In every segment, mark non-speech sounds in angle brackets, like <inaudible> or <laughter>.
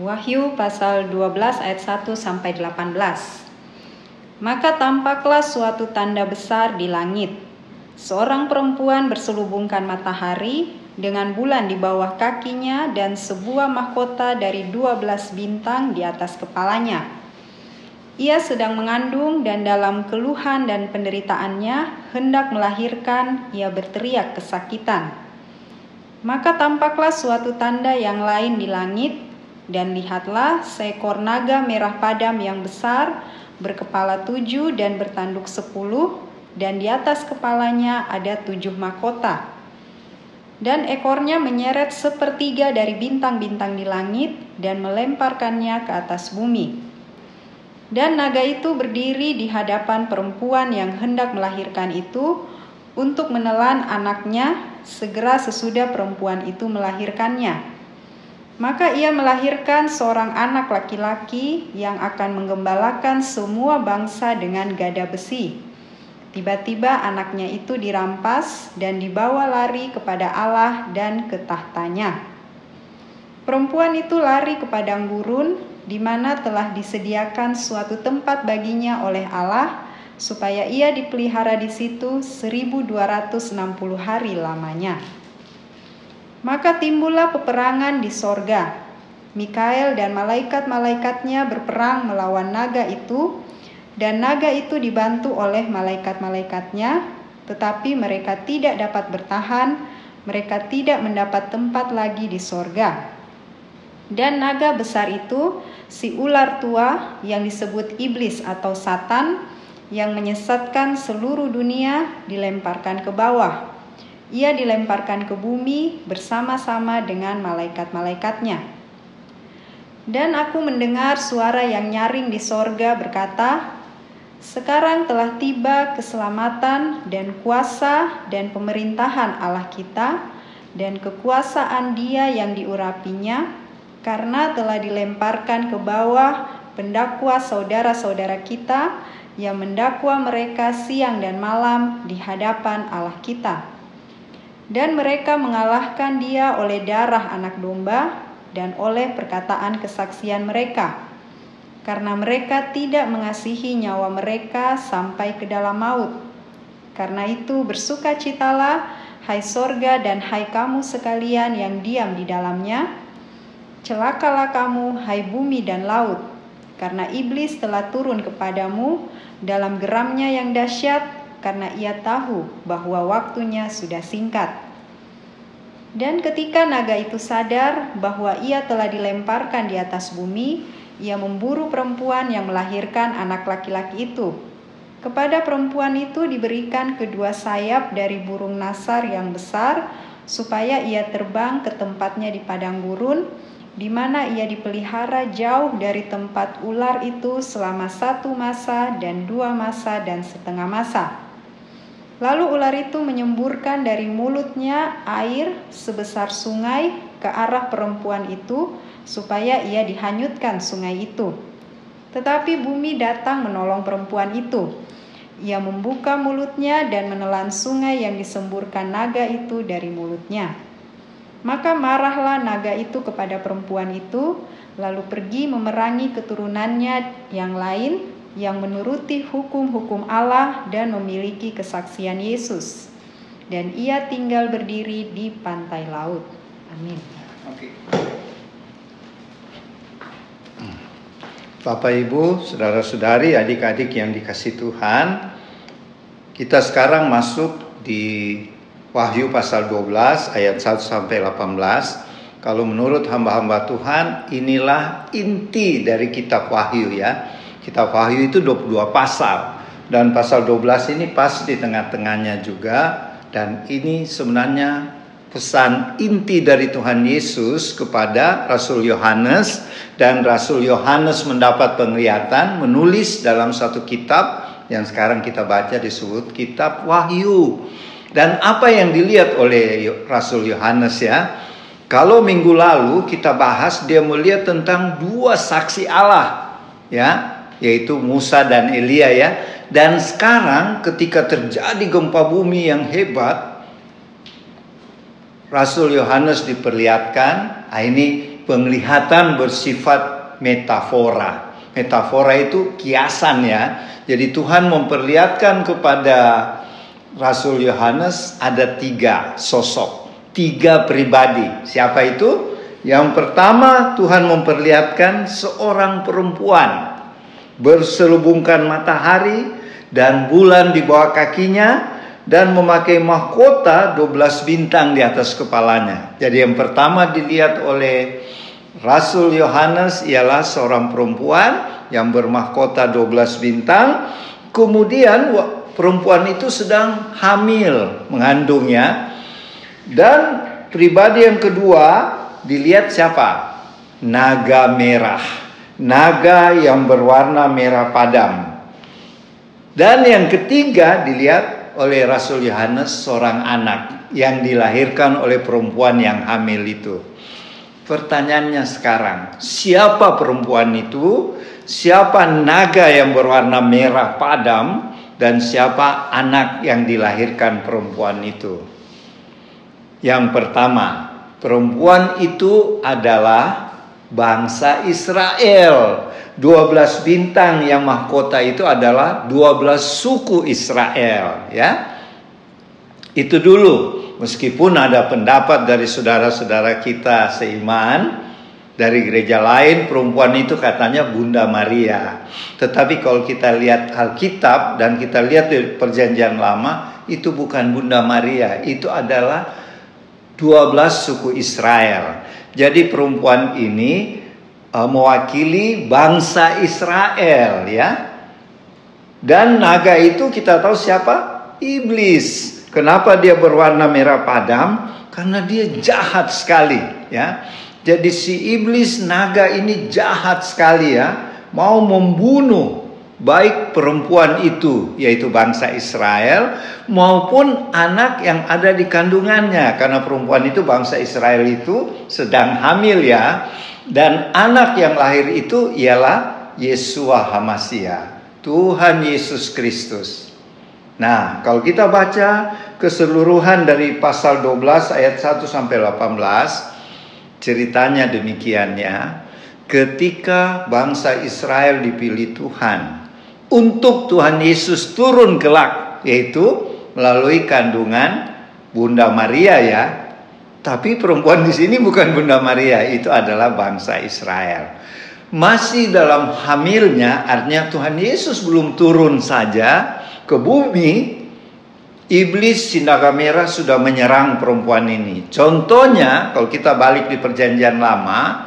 Wahyu pasal 12 ayat 1 sampai 18. Maka tampaklah suatu tanda besar di langit. Seorang perempuan berselubungkan matahari dengan bulan di bawah kakinya dan sebuah mahkota dari 12 bintang di atas kepalanya. Ia sedang mengandung dan dalam keluhan dan penderitaannya hendak melahirkan, ia berteriak kesakitan. Maka tampaklah suatu tanda yang lain di langit, dan lihatlah seekor naga merah padam yang besar, berkepala tujuh dan bertanduk sepuluh, dan di atas kepalanya ada tujuh mahkota. Dan ekornya menyeret sepertiga dari bintang-bintang di langit dan melemparkannya ke atas bumi. Dan naga itu berdiri di hadapan perempuan yang hendak melahirkan itu untuk menelan anaknya segera sesudah perempuan itu melahirkannya. Maka ia melahirkan seorang anak laki-laki yang akan menggembalakan semua bangsa dengan gada besi. Tiba-tiba anaknya itu dirampas dan dibawa lari kepada Allah dan ke tahtanya. Perempuan itu lari ke padang gurun di mana telah disediakan suatu tempat baginya oleh Allah supaya ia dipelihara di situ 1260 hari lamanya. Maka timbullah peperangan di sorga. Mikael dan malaikat-malaikatnya berperang melawan naga itu, dan naga itu dibantu oleh malaikat-malaikatnya, tetapi mereka tidak dapat bertahan, mereka tidak mendapat tempat lagi di sorga. Dan naga besar itu si ular tua yang disebut iblis atau satan yang menyesatkan seluruh dunia dilemparkan ke bawah. Ia dilemparkan ke bumi bersama-sama dengan malaikat-malaikatnya. Dan aku mendengar suara yang nyaring di sorga berkata, Sekarang telah tiba keselamatan dan kuasa dan pemerintahan Allah kita dan kekuasaan dia yang diurapinya, karena telah dilemparkan ke bawah pendakwa saudara-saudara kita yang mendakwa mereka siang dan malam di hadapan Allah kita. Dan mereka mengalahkan dia oleh darah anak domba dan oleh perkataan kesaksian mereka. Karena mereka tidak mengasihi nyawa mereka sampai ke dalam maut. Karena itu bersukacitalah hai sorga dan hai kamu sekalian yang diam di dalamnya, Celakalah kamu, hai bumi dan laut, karena iblis telah turun kepadamu dalam geramnya yang dahsyat, karena ia tahu bahwa waktunya sudah singkat. Dan ketika naga itu sadar bahwa ia telah dilemparkan di atas bumi, ia memburu perempuan yang melahirkan anak laki-laki itu. Kepada perempuan itu diberikan kedua sayap dari burung nasar yang besar, supaya ia terbang ke tempatnya di padang gurun, di mana ia dipelihara jauh dari tempat ular itu selama satu masa dan dua masa dan setengah masa. Lalu ular itu menyemburkan dari mulutnya air sebesar sungai ke arah perempuan itu, supaya ia dihanyutkan sungai itu. Tetapi bumi datang menolong perempuan itu. Ia membuka mulutnya dan menelan sungai yang disemburkan naga itu dari mulutnya. Maka marahlah naga itu kepada perempuan itu, lalu pergi memerangi keturunannya yang lain yang menuruti hukum-hukum Allah dan memiliki kesaksian Yesus. Dan ia tinggal berdiri di pantai laut. Amin. Bapak Ibu, saudara-saudari, adik-adik yang dikasih Tuhan, kita sekarang masuk di Wahyu pasal 12 ayat 1 sampai 18. Kalau menurut hamba-hamba Tuhan, inilah inti dari kitab Wahyu ya. Kitab Wahyu itu 22 pasal dan pasal 12 ini pas di tengah-tengahnya juga dan ini sebenarnya pesan inti dari Tuhan Yesus kepada Rasul Yohanes dan Rasul Yohanes mendapat penglihatan menulis dalam satu kitab yang sekarang kita baca disebut kitab Wahyu. Dan apa yang dilihat oleh Rasul Yohanes ya? Kalau minggu lalu kita bahas dia melihat tentang dua saksi Allah ya, yaitu Musa dan Elia ya. Dan sekarang ketika terjadi gempa bumi yang hebat, Rasul Yohanes diperlihatkan, ah ini penglihatan bersifat metafora. Metafora itu kiasan ya. Jadi Tuhan memperlihatkan kepada Rasul Yohanes ada tiga sosok, tiga pribadi. Siapa itu? Yang pertama Tuhan memperlihatkan seorang perempuan berselubungkan matahari dan bulan di bawah kakinya dan memakai mahkota 12 bintang di atas kepalanya. Jadi yang pertama dilihat oleh Rasul Yohanes ialah seorang perempuan yang bermahkota 12 bintang. Kemudian perempuan itu sedang hamil mengandungnya. Dan pribadi yang kedua dilihat siapa? Naga merah. Naga yang berwarna merah padam. Dan yang ketiga dilihat oleh Rasul Yohanes seorang anak yang dilahirkan oleh perempuan yang hamil itu. Pertanyaannya sekarang, siapa perempuan itu? Siapa naga yang berwarna merah padam dan siapa anak yang dilahirkan perempuan itu? Yang pertama, Perempuan itu adalah bangsa Israel. 12 bintang yang mahkota itu adalah 12 suku Israel, ya. Itu dulu. Meskipun ada pendapat dari saudara-saudara kita seiman dari gereja lain perempuan itu katanya Bunda Maria. Tetapi kalau kita lihat Alkitab dan kita lihat di Perjanjian Lama itu bukan Bunda Maria, itu adalah 12 suku Israel. Jadi perempuan ini uh, mewakili bangsa Israel ya. Dan naga itu kita tahu siapa? Iblis. Kenapa dia berwarna merah padam? Karena dia jahat sekali ya. Jadi si iblis naga ini jahat sekali ya, mau membunuh baik perempuan itu yaitu bangsa Israel maupun anak yang ada di kandungannya. Karena perempuan itu bangsa Israel itu sedang hamil ya. Dan anak yang lahir itu ialah Yesua Hamasia Tuhan Yesus Kristus. Nah, kalau kita baca keseluruhan dari pasal 12 ayat 1 sampai 18 ceritanya demikiannya ketika bangsa Israel dipilih Tuhan untuk Tuhan Yesus turun kelak yaitu melalui kandungan Bunda Maria ya. Tapi perempuan di sini bukan Bunda Maria, itu adalah bangsa Israel. Masih dalam hamilnya, artinya Tuhan Yesus belum turun saja ke bumi, iblis Sindaga Merah sudah menyerang perempuan ini. Contohnya, kalau kita balik di perjanjian lama,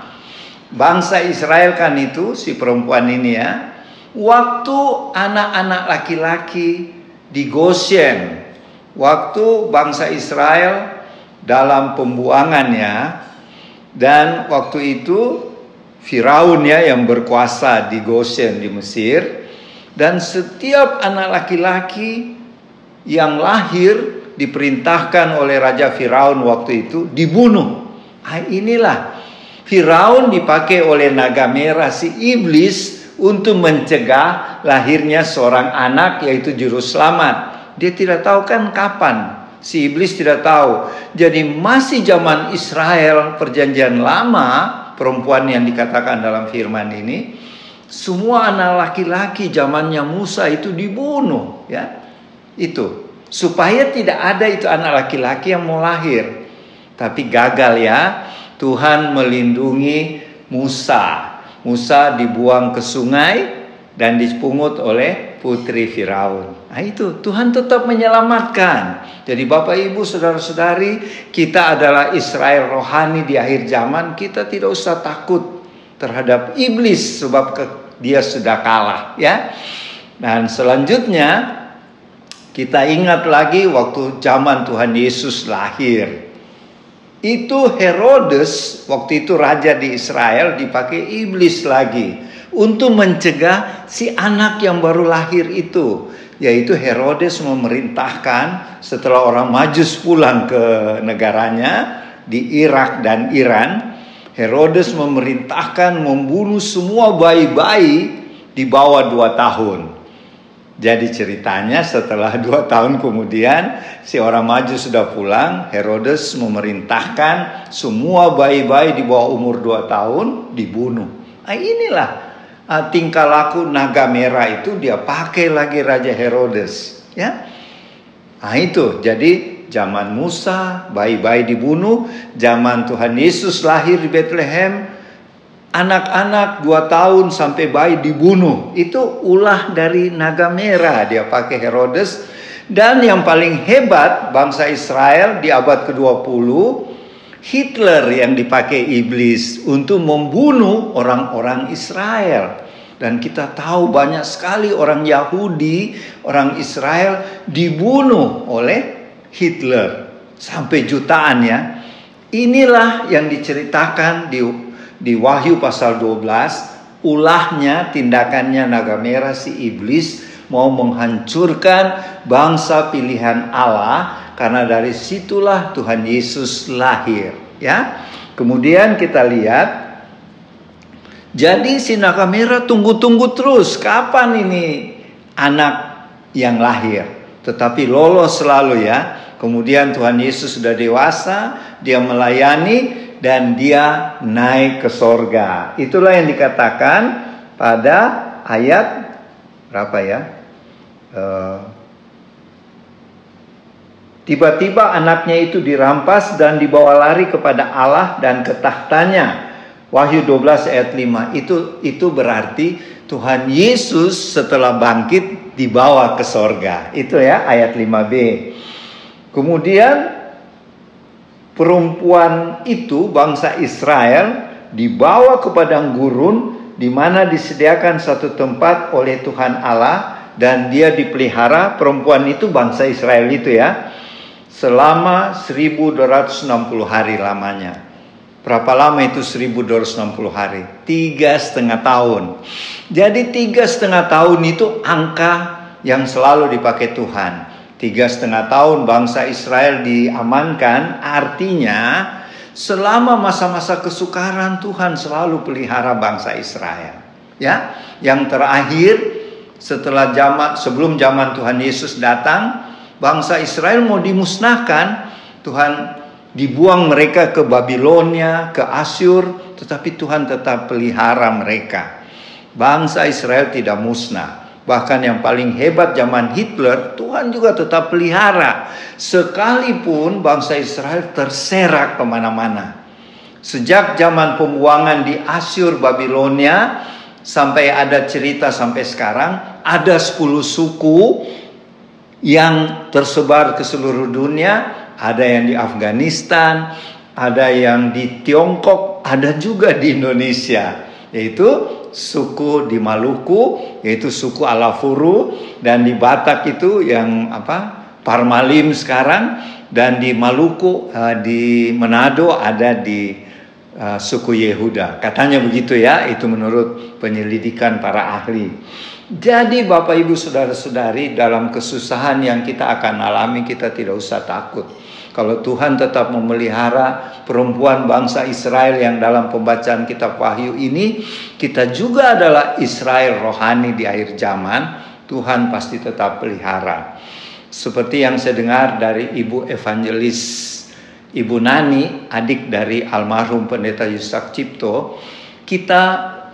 bangsa Israel kan itu si perempuan ini ya, waktu anak-anak laki-laki di Goshen, waktu bangsa Israel dalam pembuangannya, dan waktu itu Firaun ya yang berkuasa di Goshen di Mesir, dan setiap anak laki-laki yang lahir diperintahkan oleh Raja Firaun waktu itu dibunuh. Ah, inilah Firaun dipakai oleh naga merah si iblis untuk mencegah lahirnya seorang anak yaitu juru selamat. Dia tidak tahu kan kapan. Si iblis tidak tahu. Jadi masih zaman Israel perjanjian lama perempuan yang dikatakan dalam firman ini semua anak laki-laki zamannya Musa itu dibunuh ya. Itu supaya tidak ada itu anak laki-laki yang mau lahir. Tapi gagal ya. Tuhan melindungi Musa Musa dibuang ke sungai dan dipungut oleh putri Firaun. Nah itu Tuhan tetap menyelamatkan. Jadi Bapak Ibu Saudara-saudari, kita adalah Israel rohani di akhir zaman, kita tidak usah takut terhadap iblis sebab dia sudah kalah ya. Dan selanjutnya kita ingat lagi waktu zaman Tuhan Yesus lahir itu Herodes waktu itu raja di Israel dipakai iblis lagi untuk mencegah si anak yang baru lahir itu yaitu Herodes memerintahkan setelah orang Majus pulang ke negaranya di Irak dan Iran Herodes memerintahkan membunuh semua bayi-bayi di bawah dua tahun Jadi ceritanya setelah <laughs> dua tahun kemudian si orang maju sudah pulang, Herodes memerintahkan semua bayi-bayi di bawah umur dua tahun dibunuh. Nah, inilah uh, tingkah laku naga merah itu dia pakai lagi Raja Herodes, ya. Nah itu, jadi zaman Musa bayi-bayi dibunuh, zaman Tuhan Yesus lahir di Bethlehem anak-anak dua tahun sampai bayi dibunuh. Itu ulah dari naga merah dia pakai Herodes. Dan yang paling hebat bangsa Israel di abad ke-20 Hitler yang dipakai iblis untuk membunuh orang-orang Israel. Dan kita tahu banyak sekali orang Yahudi, orang Israel dibunuh oleh Hitler sampai jutaan ya. Inilah yang diceritakan di di Wahyu pasal 12 ulahnya tindakannya naga merah si iblis mau menghancurkan bangsa pilihan Allah karena dari situlah Tuhan Yesus lahir ya. Kemudian kita lihat jadi si naga merah tunggu-tunggu terus kapan ini anak yang lahir tetapi lolos selalu ya. Kemudian Tuhan Yesus sudah dewasa, dia melayani dan dia naik ke sorga. Itulah yang dikatakan pada ayat berapa ya? Eh, tiba-tiba uh, anaknya itu dirampas dan dibawa lari kepada Allah dan ke tahtanya. Wahyu 12 ayat 5 itu itu berarti Tuhan Yesus setelah bangkit dibawa ke sorga. Itu ya ayat 5b. Kemudian perempuan itu bangsa Israel dibawa ke padang gurun di mana disediakan satu tempat oleh Tuhan Allah dan dia dipelihara perempuan itu bangsa Israel itu ya selama 1260 hari lamanya. Berapa lama itu 1260 hari? Tiga setengah tahun. Jadi tiga setengah tahun itu angka yang selalu dipakai Tuhan. Tiga setengah tahun bangsa Israel diamankan, artinya selama masa-masa kesukaran Tuhan selalu pelihara bangsa Israel. Ya, yang terakhir setelah zaman sebelum zaman Tuhan Yesus datang, bangsa Israel mau dimusnahkan, Tuhan dibuang mereka ke Babilonia, ke Asyur, tetapi Tuhan tetap pelihara mereka. Bangsa Israel tidak musnah. Bahkan yang paling hebat zaman Hitler, Tuhan juga tetap pelihara. Sekalipun bangsa Israel terserak ke mana-mana. Sejak zaman pembuangan di Asyur Babilonia, sampai ada cerita sampai sekarang, ada 10 suku yang tersebar ke seluruh dunia. Ada yang di Afghanistan, ada yang di Tiongkok, ada juga di Indonesia. Yaitu suku di Maluku yaitu suku Alafuru dan di Batak itu yang apa Parmalim sekarang dan di Maluku uh, di Manado ada di uh, suku Yehuda. Katanya begitu ya itu menurut penyelidikan para ahli. Jadi Bapak Ibu Saudara-saudari dalam kesusahan yang kita akan alami kita tidak usah takut kalau Tuhan tetap memelihara perempuan bangsa Israel yang dalam pembacaan kitab Wahyu ini, kita juga adalah Israel rohani di akhir zaman, Tuhan pasti tetap pelihara. Seperti yang saya dengar dari Ibu Evangelis Ibu Nani, adik dari almarhum pendeta Yusak Cipto, kita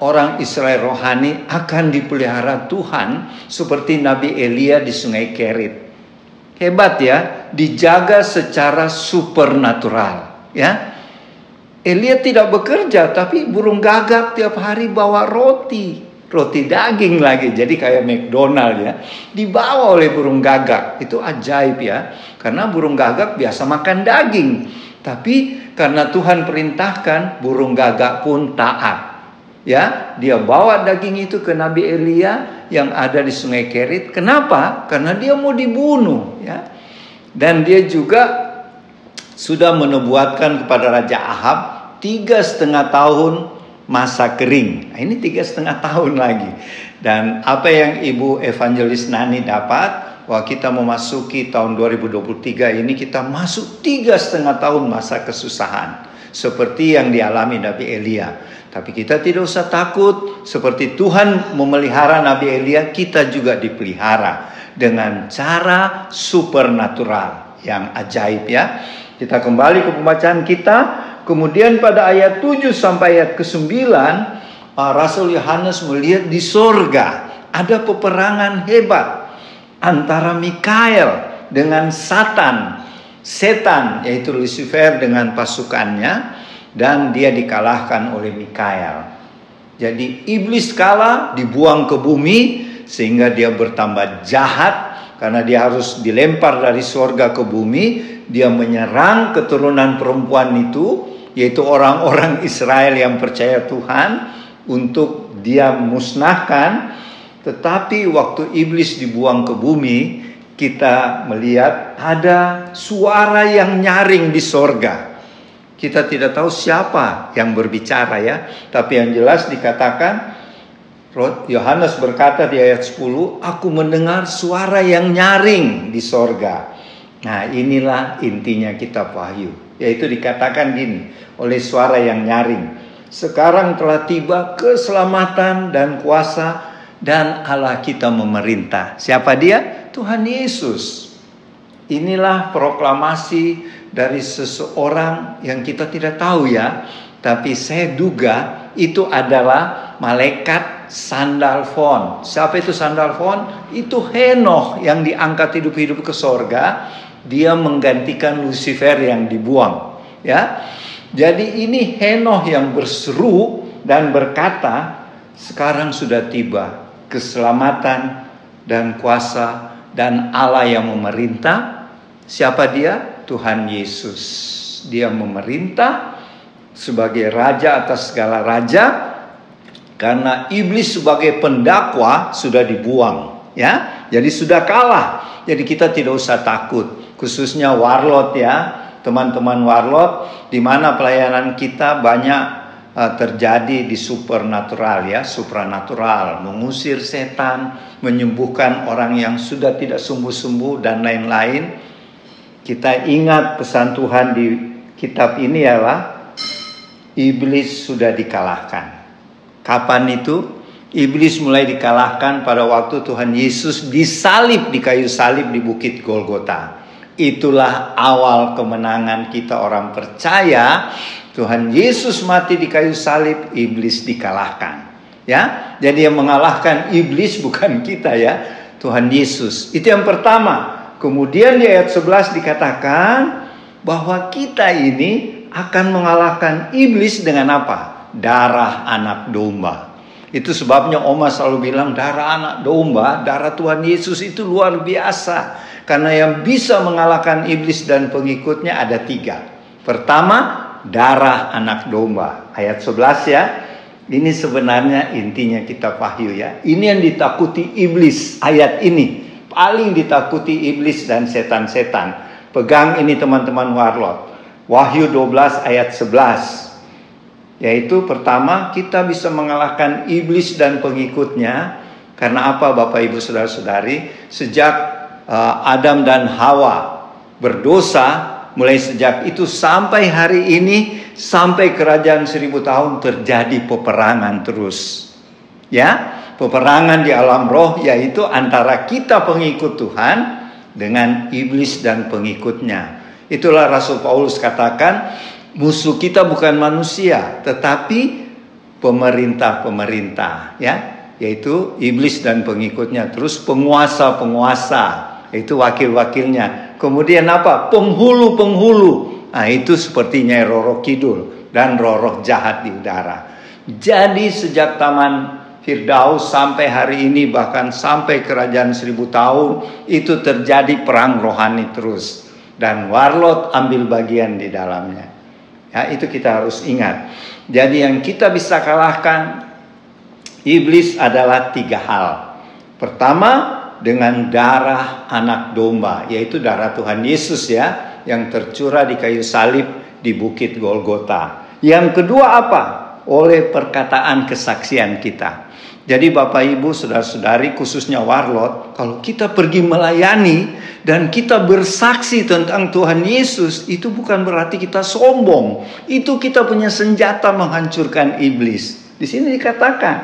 orang Israel rohani akan dipelihara Tuhan seperti Nabi Elia di Sungai Kerit. Hebat ya, dijaga secara supernatural, ya. Elia tidak bekerja tapi burung gagak tiap hari bawa roti, roti daging lagi. Jadi kayak McDonald ya, dibawa oleh burung gagak. Itu ajaib ya. Karena burung gagak biasa makan daging. Tapi karena Tuhan perintahkan, burung gagak pun taat ya dia bawa daging itu ke Nabi Elia yang ada di Sungai Kerit. Kenapa? Karena dia mau dibunuh, ya. Dan dia juga sudah menubuatkan kepada Raja Ahab tiga setengah tahun masa kering. Nah, ini tiga setengah tahun lagi. Dan apa yang Ibu Evangelis Nani dapat, wah kita memasuki tahun 2023 ini kita masuk tiga setengah tahun masa kesusahan. Seperti yang dialami Nabi Elia. Tapi kita tidak usah takut seperti Tuhan memelihara Nabi Elia, kita juga dipelihara dengan cara supernatural yang ajaib ya. Kita kembali ke pembacaan kita. Kemudian pada ayat 7 sampai ayat ke-9 uh, Rasul Yohanes melihat di sorga ada peperangan hebat antara Mikael dengan Satan, setan yaitu Lucifer dengan pasukannya dan dia dikalahkan oleh Mikael. Jadi iblis kalah, dibuang ke bumi sehingga dia bertambah jahat karena dia harus dilempar dari surga ke bumi, dia menyerang keturunan perempuan itu yaitu orang-orang Israel yang percaya Tuhan untuk dia musnahkan. Tetapi waktu iblis dibuang ke bumi, kita melihat ada suara yang nyaring di sorga. Kita tidak tahu siapa yang berbicara ya. Tapi yang jelas dikatakan Yohanes berkata di ayat 10, aku mendengar suara yang nyaring di sorga. Nah inilah intinya kitab Wahyu. Yaitu dikatakan gini, oleh suara yang nyaring. Sekarang telah tiba keselamatan dan kuasa dan Allah kita memerintah. Siapa dia? Tuhan Yesus. Inilah proklamasi dari seseorang yang kita tidak tahu ya, tapi saya duga itu adalah malaikat Sandalfon. Siapa itu Sandalfon? Itu Henoh yang diangkat hidup-hidup ke sorga. Dia menggantikan Lucifer yang dibuang. Ya, jadi ini Henoh yang berseru dan berkata, sekarang sudah tiba keselamatan dan kuasa dan Allah yang memerintah. Siapa dia? Tuhan Yesus. Dia memerintah sebagai raja atas segala raja karena iblis sebagai pendakwa sudah dibuang, ya. Jadi sudah kalah. Jadi kita tidak usah takut, khususnya warlot ya. Teman-teman warlot di mana pelayanan kita banyak uh, terjadi di supernatural ya, supranatural, mengusir setan, menyembuhkan orang yang sudah tidak sembuh-sembuh dan lain-lain. Kita ingat pesan Tuhan di kitab ini ialah iblis sudah dikalahkan. Kapan itu? Iblis mulai dikalahkan pada waktu Tuhan Yesus disalib di kayu salib di Bukit Golgota. Itulah awal kemenangan kita orang percaya Tuhan Yesus mati di kayu salib, iblis dikalahkan. Ya, jadi yang mengalahkan iblis bukan kita ya, Tuhan Yesus. Itu yang pertama. Kemudian di ayat 11 dikatakan bahwa kita ini akan mengalahkan iblis dengan apa? Darah anak domba. Itu sebabnya Oma selalu bilang darah anak domba, darah Tuhan Yesus itu luar biasa. Karena yang bisa mengalahkan iblis dan pengikutnya ada tiga. Pertama, darah anak domba. Ayat 11 ya. Ini sebenarnya intinya kita Wahyu ya. Ini yang ditakuti iblis ayat ini. Paling ditakuti iblis dan setan-setan. Pegang ini teman-teman warlot. Wahyu 12 ayat 11. Yaitu pertama kita bisa mengalahkan iblis dan pengikutnya. Karena apa Bapak Ibu Saudara-saudari? Sejak uh, Adam dan Hawa berdosa mulai sejak itu sampai hari ini sampai kerajaan seribu tahun terjadi peperangan terus ya peperangan di alam roh yaitu antara kita pengikut Tuhan dengan iblis dan pengikutnya itulah Rasul Paulus katakan musuh kita bukan manusia tetapi pemerintah-pemerintah ya yaitu iblis dan pengikutnya terus penguasa-penguasa itu wakil-wakilnya. Kemudian apa? Penghulu-penghulu. Nah, itu sepertinya Roro Kidul dan Roro jahat di udara. Jadi sejak Taman Firdaus sampai hari ini bahkan sampai kerajaan seribu tahun itu terjadi perang rohani terus dan warlot ambil bagian di dalamnya. Ya, itu kita harus ingat. Jadi yang kita bisa kalahkan iblis adalah tiga hal. Pertama, dengan darah anak domba, yaitu darah Tuhan Yesus ya, yang tercurah di kayu salib di Bukit Golgota. Yang kedua apa? Oleh perkataan kesaksian kita. Jadi Bapak Ibu saudara-saudari khususnya warlot, kalau kita pergi melayani dan kita bersaksi tentang Tuhan Yesus, itu bukan berarti kita sombong. Itu kita punya senjata menghancurkan iblis. Di sini dikatakan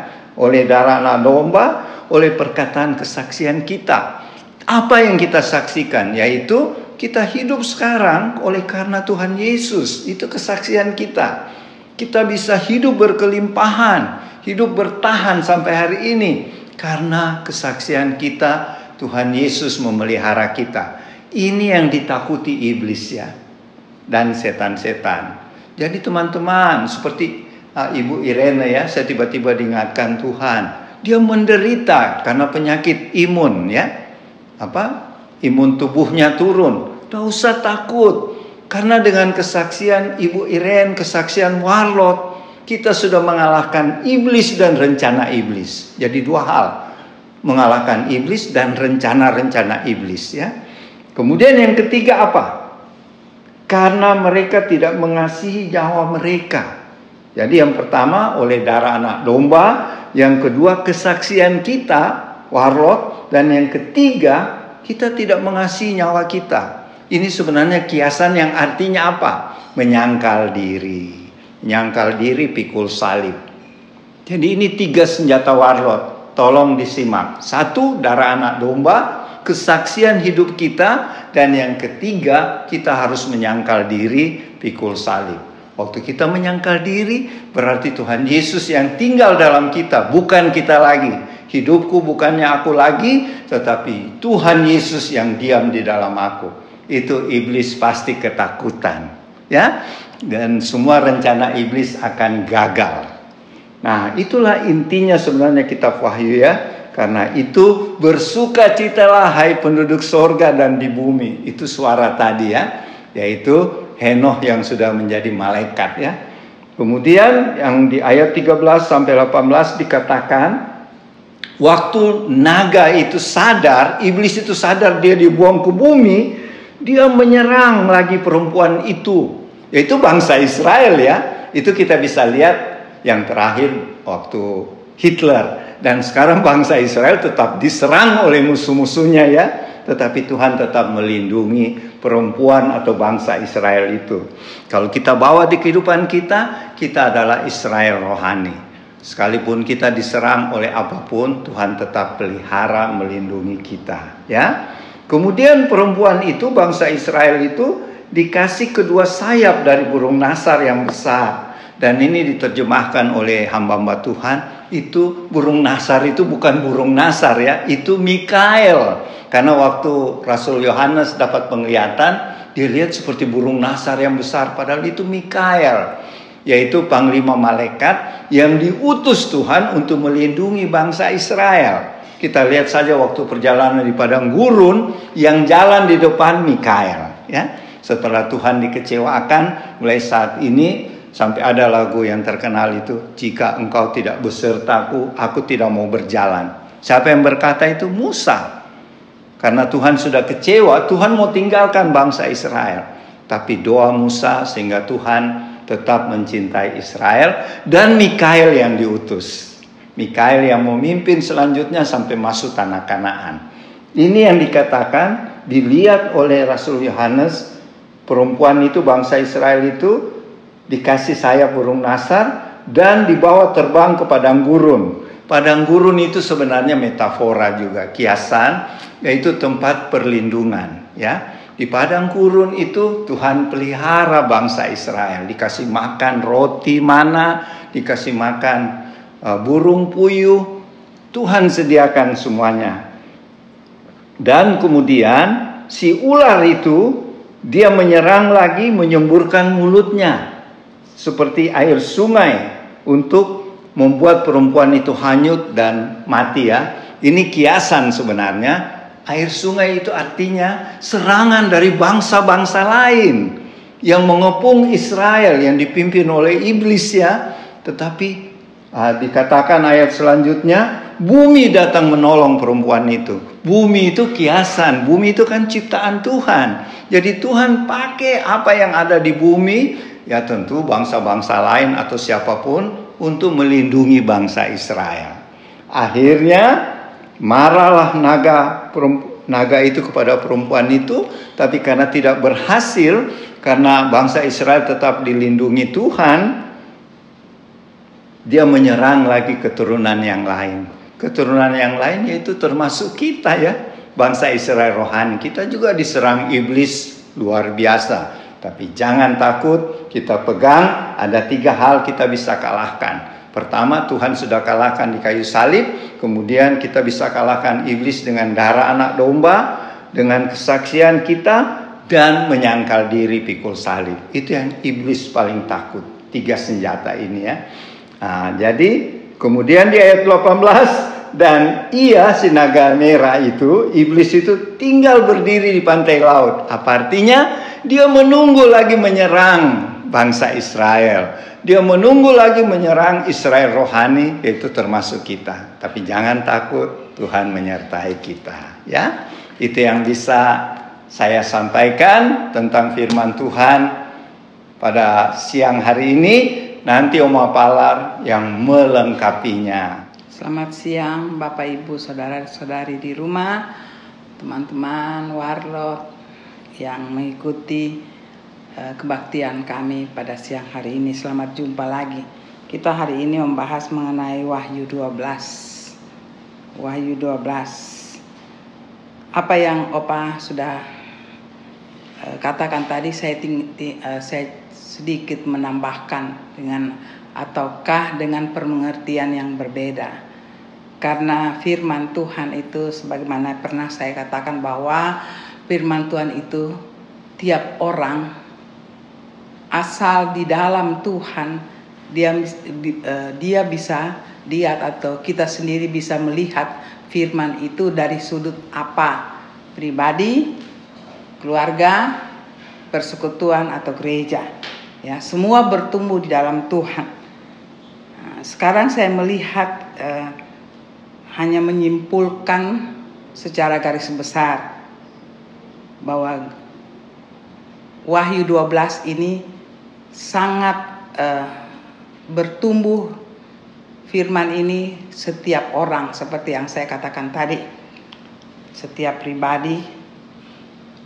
oleh darah anak domba, oleh perkataan kesaksian kita. Apa yang kita saksikan yaitu kita hidup sekarang oleh karena Tuhan Yesus. Itu kesaksian kita. Kita bisa hidup berkelimpahan, hidup bertahan sampai hari ini karena kesaksian kita Tuhan Yesus memelihara kita. Ini yang ditakuti iblis ya dan setan-setan. Jadi teman-teman seperti uh, Ibu Irene ya, saya tiba-tiba diingatkan Tuhan, dia menderita karena penyakit imun ya. Apa? Imun tubuhnya turun. Tidak usah takut. Karena dengan kesaksian Ibu Irene, kesaksian Warlot, kita sudah mengalahkan iblis dan rencana iblis. Jadi dua hal, mengalahkan iblis dan rencana-rencana iblis ya. Kemudian yang ketiga apa? Karena mereka tidak mengasihi nyawa mereka. Jadi yang pertama oleh darah anak domba, yang kedua kesaksian kita, warlot, dan yang ketiga kita tidak mengasihi nyawa kita. Ini sebenarnya kiasan yang artinya apa? Menyangkal diri nyangkal diri, pikul salib. Jadi ini tiga senjata warlot. Tolong disimak. Satu, darah anak domba, kesaksian hidup kita, dan yang ketiga, kita harus menyangkal diri, pikul salib. Waktu kita menyangkal diri, berarti Tuhan Yesus yang tinggal dalam kita, bukan kita lagi. Hidupku bukannya aku lagi, tetapi Tuhan Yesus yang diam di dalam aku. Itu iblis pasti ketakutan. Ya, dan semua rencana iblis akan gagal. Nah, itulah intinya sebenarnya kitab Wahyu ya. Karena itu bersukacitalah hai penduduk sorga dan di bumi. Itu suara tadi ya. Yaitu Henoh yang sudah menjadi malaikat ya. Kemudian yang di ayat 13 sampai 18 dikatakan waktu naga itu sadar, iblis itu sadar dia dibuang ke bumi, dia menyerang lagi perempuan itu yaitu bangsa Israel ya. Itu kita bisa lihat yang terakhir waktu Hitler dan sekarang bangsa Israel tetap diserang oleh musuh-musuhnya ya. Tetapi Tuhan tetap melindungi perempuan atau bangsa Israel itu. Kalau kita bawa di kehidupan kita, kita adalah Israel rohani. Sekalipun kita diserang oleh apa pun, Tuhan tetap pelihara melindungi kita, ya. Kemudian perempuan itu bangsa Israel itu dikasih kedua sayap dari burung nasar yang besar. Dan ini diterjemahkan oleh hamba-hamba Tuhan, itu burung nasar itu bukan burung nasar ya, itu Mikael. Karena waktu Rasul Yohanes dapat penglihatan, dia lihat seperti burung nasar yang besar, padahal itu Mikael. Yaitu panglima malaikat yang diutus Tuhan untuk melindungi bangsa Israel. Kita lihat saja waktu perjalanan di padang gurun yang jalan di depan Mikael, ya. Setelah Tuhan dikecewakan, mulai saat ini sampai ada lagu yang terkenal itu, jika engkau tidak besertaku, aku tidak mau berjalan. Siapa yang berkata itu? Musa. Karena Tuhan sudah kecewa, Tuhan mau tinggalkan bangsa Israel. Tapi doa Musa sehingga Tuhan tetap mencintai Israel dan Mikael yang diutus. Mikael yang memimpin selanjutnya sampai masuk tanah Kanaan. Ini yang dikatakan dilihat oleh Rasul Yohanes perempuan itu bangsa Israel itu dikasih sayap burung nasar dan dibawa terbang ke padang gurun. Padang gurun itu sebenarnya metafora juga, kiasan yaitu tempat perlindungan, ya. Di padang gurun itu Tuhan pelihara bangsa Israel, dikasih makan roti mana, dikasih makan burung puyuh, Tuhan sediakan semuanya. Dan kemudian si ular itu dia menyerang lagi menyemburkan mulutnya seperti air sungai untuk membuat perempuan itu hanyut dan mati ya. Ini kiasan sebenarnya. Air sungai itu artinya serangan dari bangsa-bangsa lain yang mengepung Israel yang dipimpin oleh iblis ya. Tetapi ah, dikatakan ayat selanjutnya bumi datang menolong perempuan itu. Bumi itu kiasan, bumi itu kan ciptaan Tuhan. Jadi Tuhan pakai apa yang ada di bumi, ya tentu bangsa-bangsa lain atau siapa pun untuk melindungi bangsa Israel. Akhirnya marahlah naga naga itu kepada perempuan itu, tapi karena tidak berhasil karena bangsa Israel tetap dilindungi Tuhan, dia menyerang lagi keturunan yang lain. Keturunan yang lain yaitu termasuk kita ya, bangsa Israel rohani. Kita juga diserang iblis luar biasa. Tapi jangan takut, kita pegang ada tiga hal kita bisa kalahkan. Pertama Tuhan sudah kalahkan di kayu salib, kemudian kita bisa kalahkan iblis dengan darah anak domba, dengan kesaksian kita dan menyangkal diri pikul salib. Itu yang iblis paling takut. Tiga senjata ini ya. Nah, jadi kemudian di ayat 18 dan ia si naga merah itu iblis itu tinggal berdiri di pantai laut. Apa artinya? Dia menunggu lagi menyerang bangsa Israel. Dia menunggu lagi menyerang Israel rohani yaitu termasuk kita. Tapi jangan takut, Tuhan menyertai kita, ya. Itu yang bisa saya sampaikan tentang firman Tuhan pada siang hari ini. Nanti Om Apalar yang melengkapinya. Selamat siang Bapak Ibu Saudara-saudari di rumah, teman-teman warlot yang mengikuti Eh, kebaktian kami pada siang hari ini. Selamat jumpa lagi. Kita hari ini membahas mengenai Wahyu 12. Wahyu 12. Apa yang Opa sudah katakan tadi saya, ting, uh, saya sedikit menambahkan dengan ataukah dengan pengertian yang berbeda. Karena firman Tuhan itu sebagaimana pernah saya katakan bahwa firman Tuhan itu tiap orang asal di dalam Tuhan dia uh, dia bisa lihat atau kita sendiri bisa melihat firman itu dari sudut apa pribadi, keluarga, persekutuan atau gereja. Ya, semua bertumbuh di dalam Tuhan. Nah, sekarang saya melihat uh, hanya menyimpulkan secara garis besar bahwa Wahyu 12 ini sangat uh, bertumbuh firman ini setiap orang seperti yang saya katakan tadi. Setiap pribadi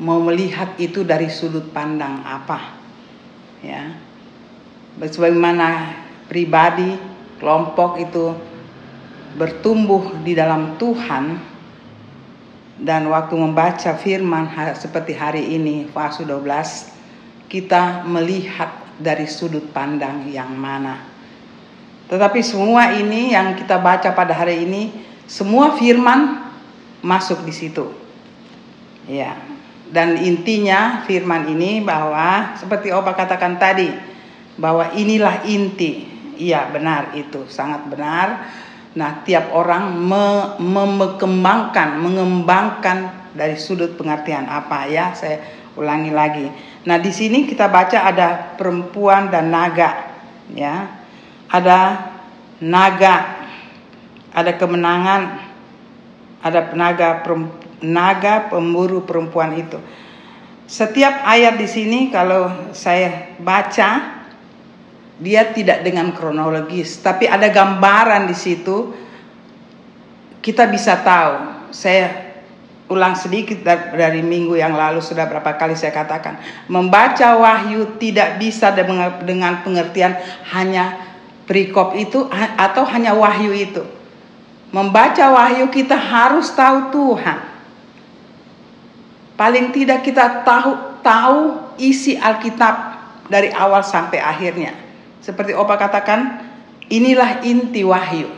mau melihat itu dari sudut pandang apa. Ya. Bagaimana pribadi, kelompok itu bertumbuh di dalam Tuhan dan waktu membaca firman seperti hari ini fase 12 kita melihat dari sudut pandang yang mana. Tetapi semua ini yang kita baca pada hari ini, semua firman masuk di situ. Ya. Dan intinya firman ini bahwa seperti Opa katakan tadi, bahwa inilah inti. Iya, benar itu, sangat benar. Nah, tiap orang me mengembangkan, mengembangkan dari sudut pengertian apa ya? Saya ulangi lagi Nah, di sini kita baca ada perempuan dan naga, ya. Ada naga, ada kemenangan, ada penaga naga pemburu perempuan itu. Setiap ayat di sini kalau saya baca dia tidak dengan kronologis, tapi ada gambaran di situ kita bisa tahu. Saya ulang sedikit dari minggu yang lalu sudah berapa kali saya katakan membaca wahyu tidak bisa dengan pengertian hanya perikop itu atau hanya wahyu itu membaca wahyu kita harus tahu Tuhan paling tidak kita tahu tahu isi Alkitab dari awal sampai akhirnya. Seperti Opa katakan inilah inti wahyu.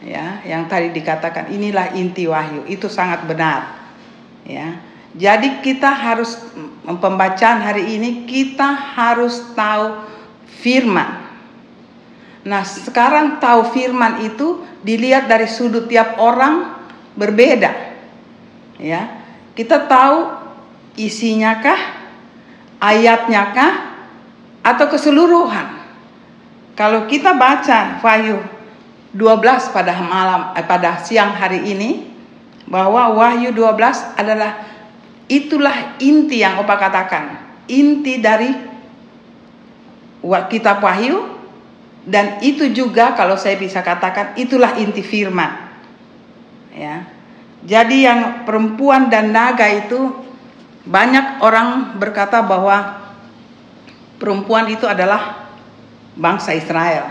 Ya yang tadi dikatakan inilah inti wahyu. Itu sangat benar. Ya jadi kita harus pembacaan hari ini kita harus tahu firman. Nah sekarang tahu firman itu dilihat dari sudut tiap orang berbeda. Ya kita tahu isinya kah ayatnya kah atau keseluruhan kalau kita baca Wahyu 12 pada malam eh, pada siang hari ini bahwa Wahyu 12 adalah itulah inti yang Opa katakan. Inti dari kitab Wahyu Dan itu juga kalau saya bisa katakan itulah inti firman. Ya. Jadi yang perempuan dan naga itu banyak orang berkata bahwa perempuan itu adalah bangsa Israel.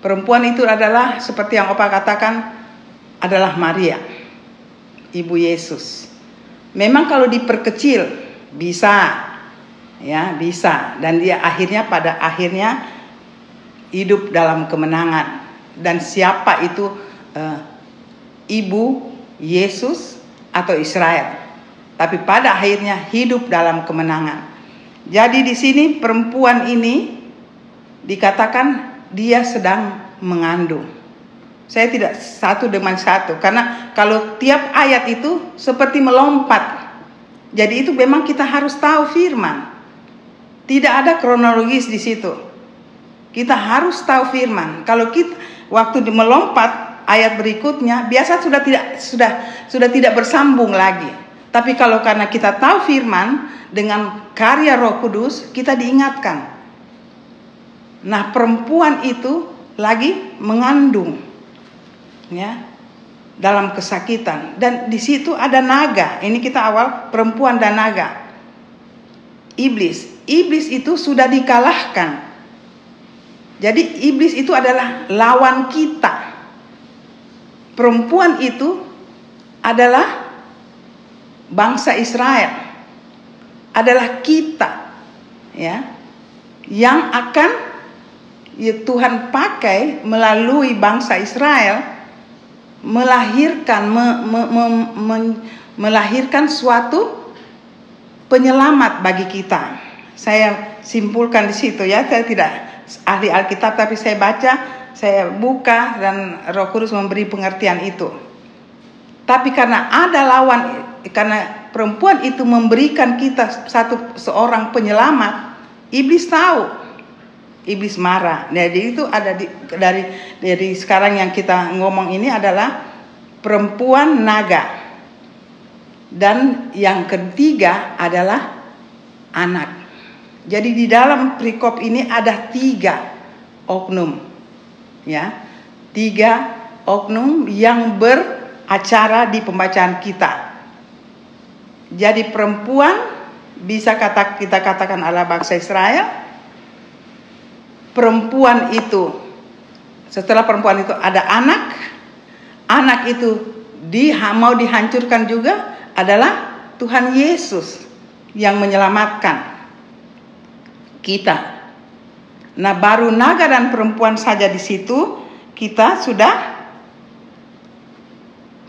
Perempuan itu adalah seperti yang Opa katakan adalah Maria, ibu Yesus. Memang kalau diperkecil bisa ya, bisa dan dia akhirnya pada akhirnya hidup dalam kemenangan. Dan siapa itu uh, ibu Yesus atau Israel? Tapi pada akhirnya hidup dalam kemenangan. Jadi di sini perempuan ini dikatakan dia sedang mengandung. Saya tidak satu dengan satu karena kalau tiap ayat itu seperti melompat. Jadi itu memang kita harus tahu firman. Tidak ada kronologis di situ. Kita harus tahu firman. Kalau kita waktu melompat ayat berikutnya biasa sudah tidak sudah sudah tidak bersambung lagi. Tapi kalau karena kita tahu firman dengan karya Roh Kudus, kita diingatkan. Nah, perempuan itu lagi mengandung ya dalam kesakitan dan di situ ada naga. Ini kita awal perempuan dan naga. Iblis. Iblis itu sudah dikalahkan jadi iblis itu adalah lawan kita. Perempuan itu adalah bangsa Israel. Adalah kita ya yang akan ya Tuhan pakai melalui bangsa Israel melahirkan me, me, me, me, melahirkan suatu penyelamat bagi kita. Saya simpulkan di situ ya, saya tidak ahli Alkitab tapi saya baca, saya buka dan Roh Kudus memberi pengertian itu. Tapi karena ada lawan karena perempuan itu memberikan kita satu seorang penyelamat, iblis tahu. Iblis marah. Jadi itu ada di, dari dari sekarang yang kita ngomong ini adalah perempuan naga. Dan yang ketiga adalah anak. Jadi di dalam perikop ini ada tiga oknum, ya, tiga oknum yang beracara di pembacaan kita. Jadi perempuan bisa kata kita katakan adalah bangsa Israel. Perempuan itu setelah perempuan itu ada anak, anak itu di mau dihancurkan juga adalah Tuhan Yesus yang menyelamatkan kita. Nah, baru naga dan perempuan saja di situ kita sudah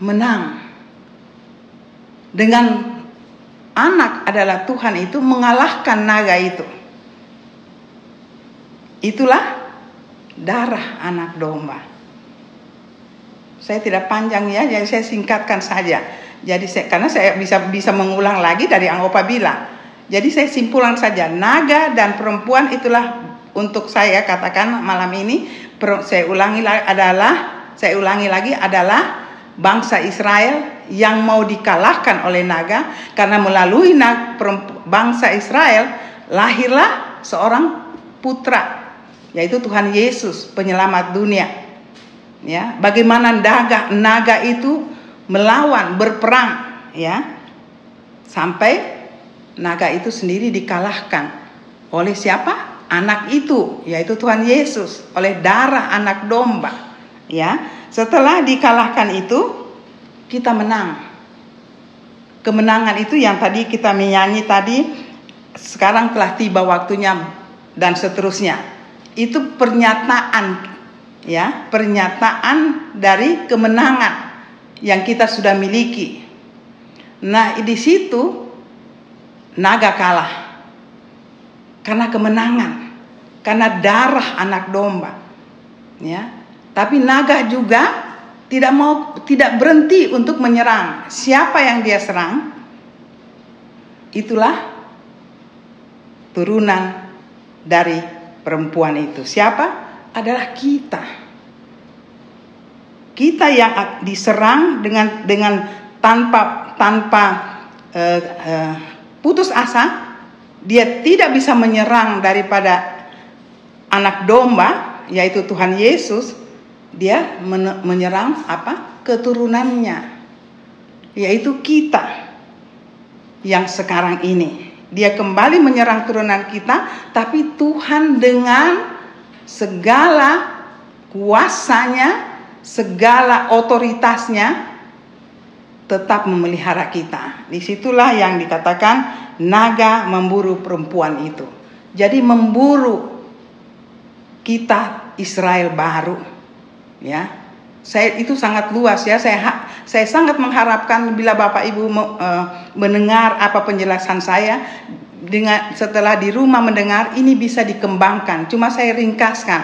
menang. Dengan anak adalah Tuhan itu mengalahkan naga itu. Itulah darah anak domba. Saya tidak panjang ya, jadi saya singkatkan saja. Jadi saya, karena saya bisa bisa mengulang lagi dari yang Opa bilang. Jadi saya simpulkan saja, naga dan perempuan itulah untuk saya katakan malam ini saya ulangi adalah saya ulangi lagi adalah bangsa Israel yang mau dikalahkan oleh naga karena melalui bangsa Israel lahirlah seorang putra yaitu Tuhan Yesus penyelamat dunia. Ya, bagaimana naga naga itu melawan berperang ya sampai naga itu sendiri dikalahkan oleh siapa? Anak itu, yaitu Tuhan Yesus, oleh darah anak domba. Ya, setelah dikalahkan itu, kita menang. Kemenangan itu yang tadi kita menyanyi tadi, sekarang telah tiba waktunya dan seterusnya. Itu pernyataan ya, pernyataan dari kemenangan yang kita sudah miliki. Nah, di situ naga kalah karena kemenangan, karena darah anak domba. Ya. Tapi naga juga tidak mau tidak berhenti untuk menyerang. Siapa yang dia serang? Itulah turunan dari perempuan itu. Siapa? Adalah kita. Kita yang diserang dengan dengan tanpa tanpa uh, uh, putus asa, dia tidak bisa menyerang daripada anak domba yaitu Tuhan Yesus dia menyerang apa keturunannya yaitu kita yang sekarang ini dia kembali menyerang turunan kita tapi Tuhan dengan segala kuasanya segala otoritasnya tetap memelihara kita. Di situlah yang dikatakan naga memburu perempuan itu. Jadi memburu kita Israel baru. Ya. Saya itu sangat luas ya. Saya saya sangat mengharapkan bila Bapak Ibu uh, mendengar apa penjelasan saya dengan setelah di rumah mendengar ini bisa dikembangkan. Cuma saya ringkaskan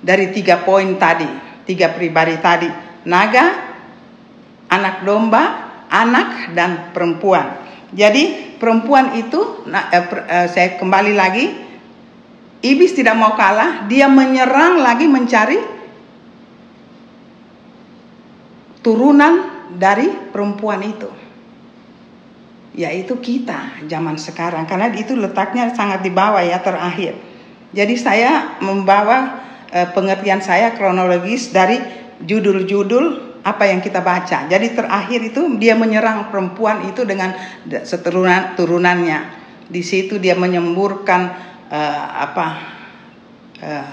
dari tiga poin tadi, tiga pribadi tadi. Naga, anak domba, anak dan perempuan. Jadi perempuan itu, nah, eh, saya kembali lagi, iblis tidak mau kalah, dia menyerang lagi mencari turunan dari perempuan itu, yaitu kita zaman sekarang, karena itu letaknya sangat di bawah ya terakhir. Jadi saya membawa eh, pengertian saya kronologis dari judul-judul apa yang kita baca. Jadi terakhir itu dia menyerang perempuan itu dengan seturunan turunannya. Di situ dia menyemburkan uh, apa uh,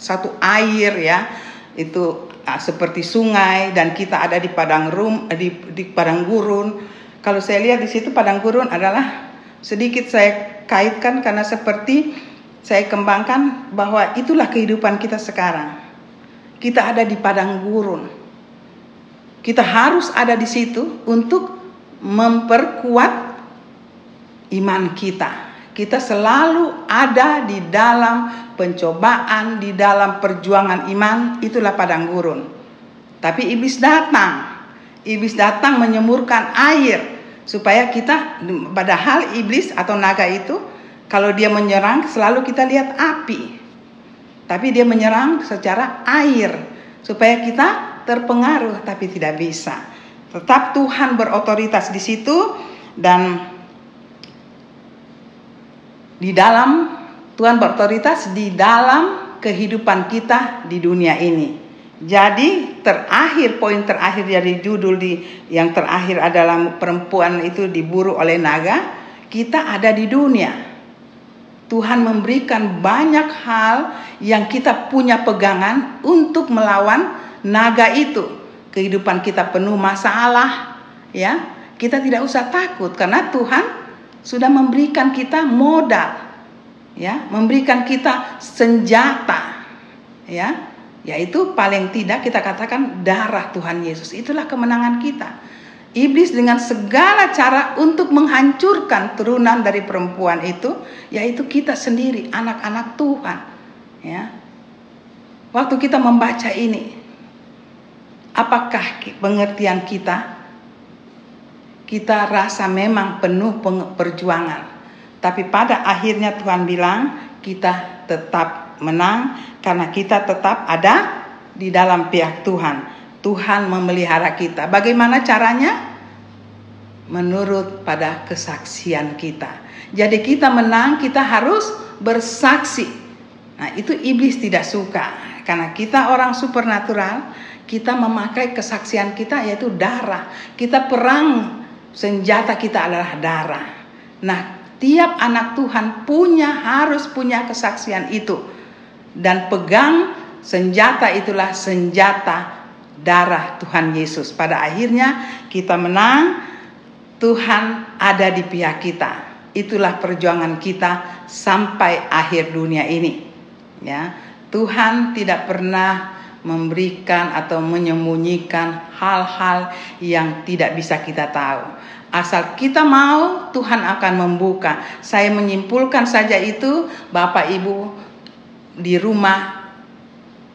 satu air ya itu uh, seperti sungai dan kita ada di padang rum di, di padang gurun. Kalau saya lihat di situ padang gurun adalah sedikit saya kaitkan karena seperti saya kembangkan bahwa itulah kehidupan kita sekarang. Kita ada di padang gurun kita harus ada di situ untuk memperkuat iman kita. Kita selalu ada di dalam pencobaan, di dalam perjuangan iman, itulah padang gurun. Tapi iblis datang. Iblis datang menyemurkan air supaya kita padahal iblis atau naga itu kalau dia menyerang selalu kita lihat api. Tapi dia menyerang secara air supaya kita terpengaruh tapi tidak bisa. Tetap Tuhan berotoritas di situ dan di dalam Tuhan berotoritas di dalam kehidupan kita di dunia ini. Jadi terakhir poin terakhir dari judul di yang terakhir adalah perempuan itu diburu oleh naga. Kita ada di dunia. Tuhan memberikan banyak hal yang kita punya pegangan untuk melawan naga itu. Kehidupan kita penuh masalah, ya. Kita tidak usah takut karena Tuhan sudah memberikan kita modal. Ya, memberikan kita senjata. Ya, yaitu paling tidak kita katakan darah Tuhan Yesus. Itulah kemenangan kita. Iblis dengan segala cara untuk menghancurkan turunan dari perempuan itu, yaitu kita sendiri, anak-anak Tuhan. Ya, waktu kita membaca ini, Apakah pengertian kita? Kita rasa memang penuh perjuangan. Tapi pada akhirnya Tuhan bilang kita tetap menang karena kita tetap ada di dalam pihak Tuhan. Tuhan memelihara kita. Bagaimana caranya? Menurut pada kesaksian kita. Jadi kita menang, kita harus bersaksi. Nah, itu iblis tidak suka karena kita orang supernatural kita memakai kesaksian kita yaitu darah. Kita perang senjata kita adalah darah. Nah, tiap anak Tuhan punya harus punya kesaksian itu. Dan pegang senjata itulah senjata darah Tuhan Yesus. Pada akhirnya kita menang, Tuhan ada di pihak kita. Itulah perjuangan kita sampai akhir dunia ini. Ya, Tuhan tidak pernah memberikan atau menyembunyikan hal-hal yang tidak bisa kita tahu. Asal kita mau, Tuhan akan membuka. Saya menyimpulkan saja itu, Bapak Ibu di rumah,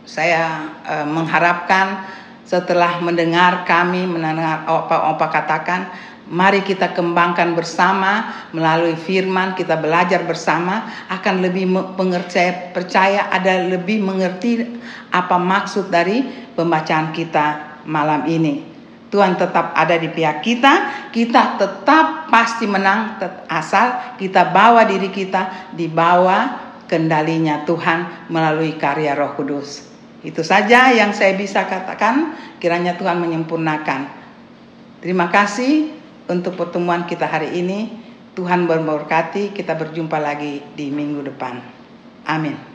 saya eh, mengharapkan setelah mendengar kami, mendengar apa-apa katakan, Mari kita kembangkan bersama melalui firman, kita belajar bersama akan lebih pengerti percaya ada lebih mengerti apa maksud dari pembacaan kita malam ini. Tuhan tetap ada di pihak kita, kita tetap pasti menang asal kita bawa diri kita di bawah kendalinya Tuhan melalui karya Roh Kudus. Itu saja yang saya bisa katakan, kiranya Tuhan menyempurnakan. Terima kasih untuk pertemuan kita hari ini. Tuhan memberkati, kita berjumpa lagi di minggu depan. Amin.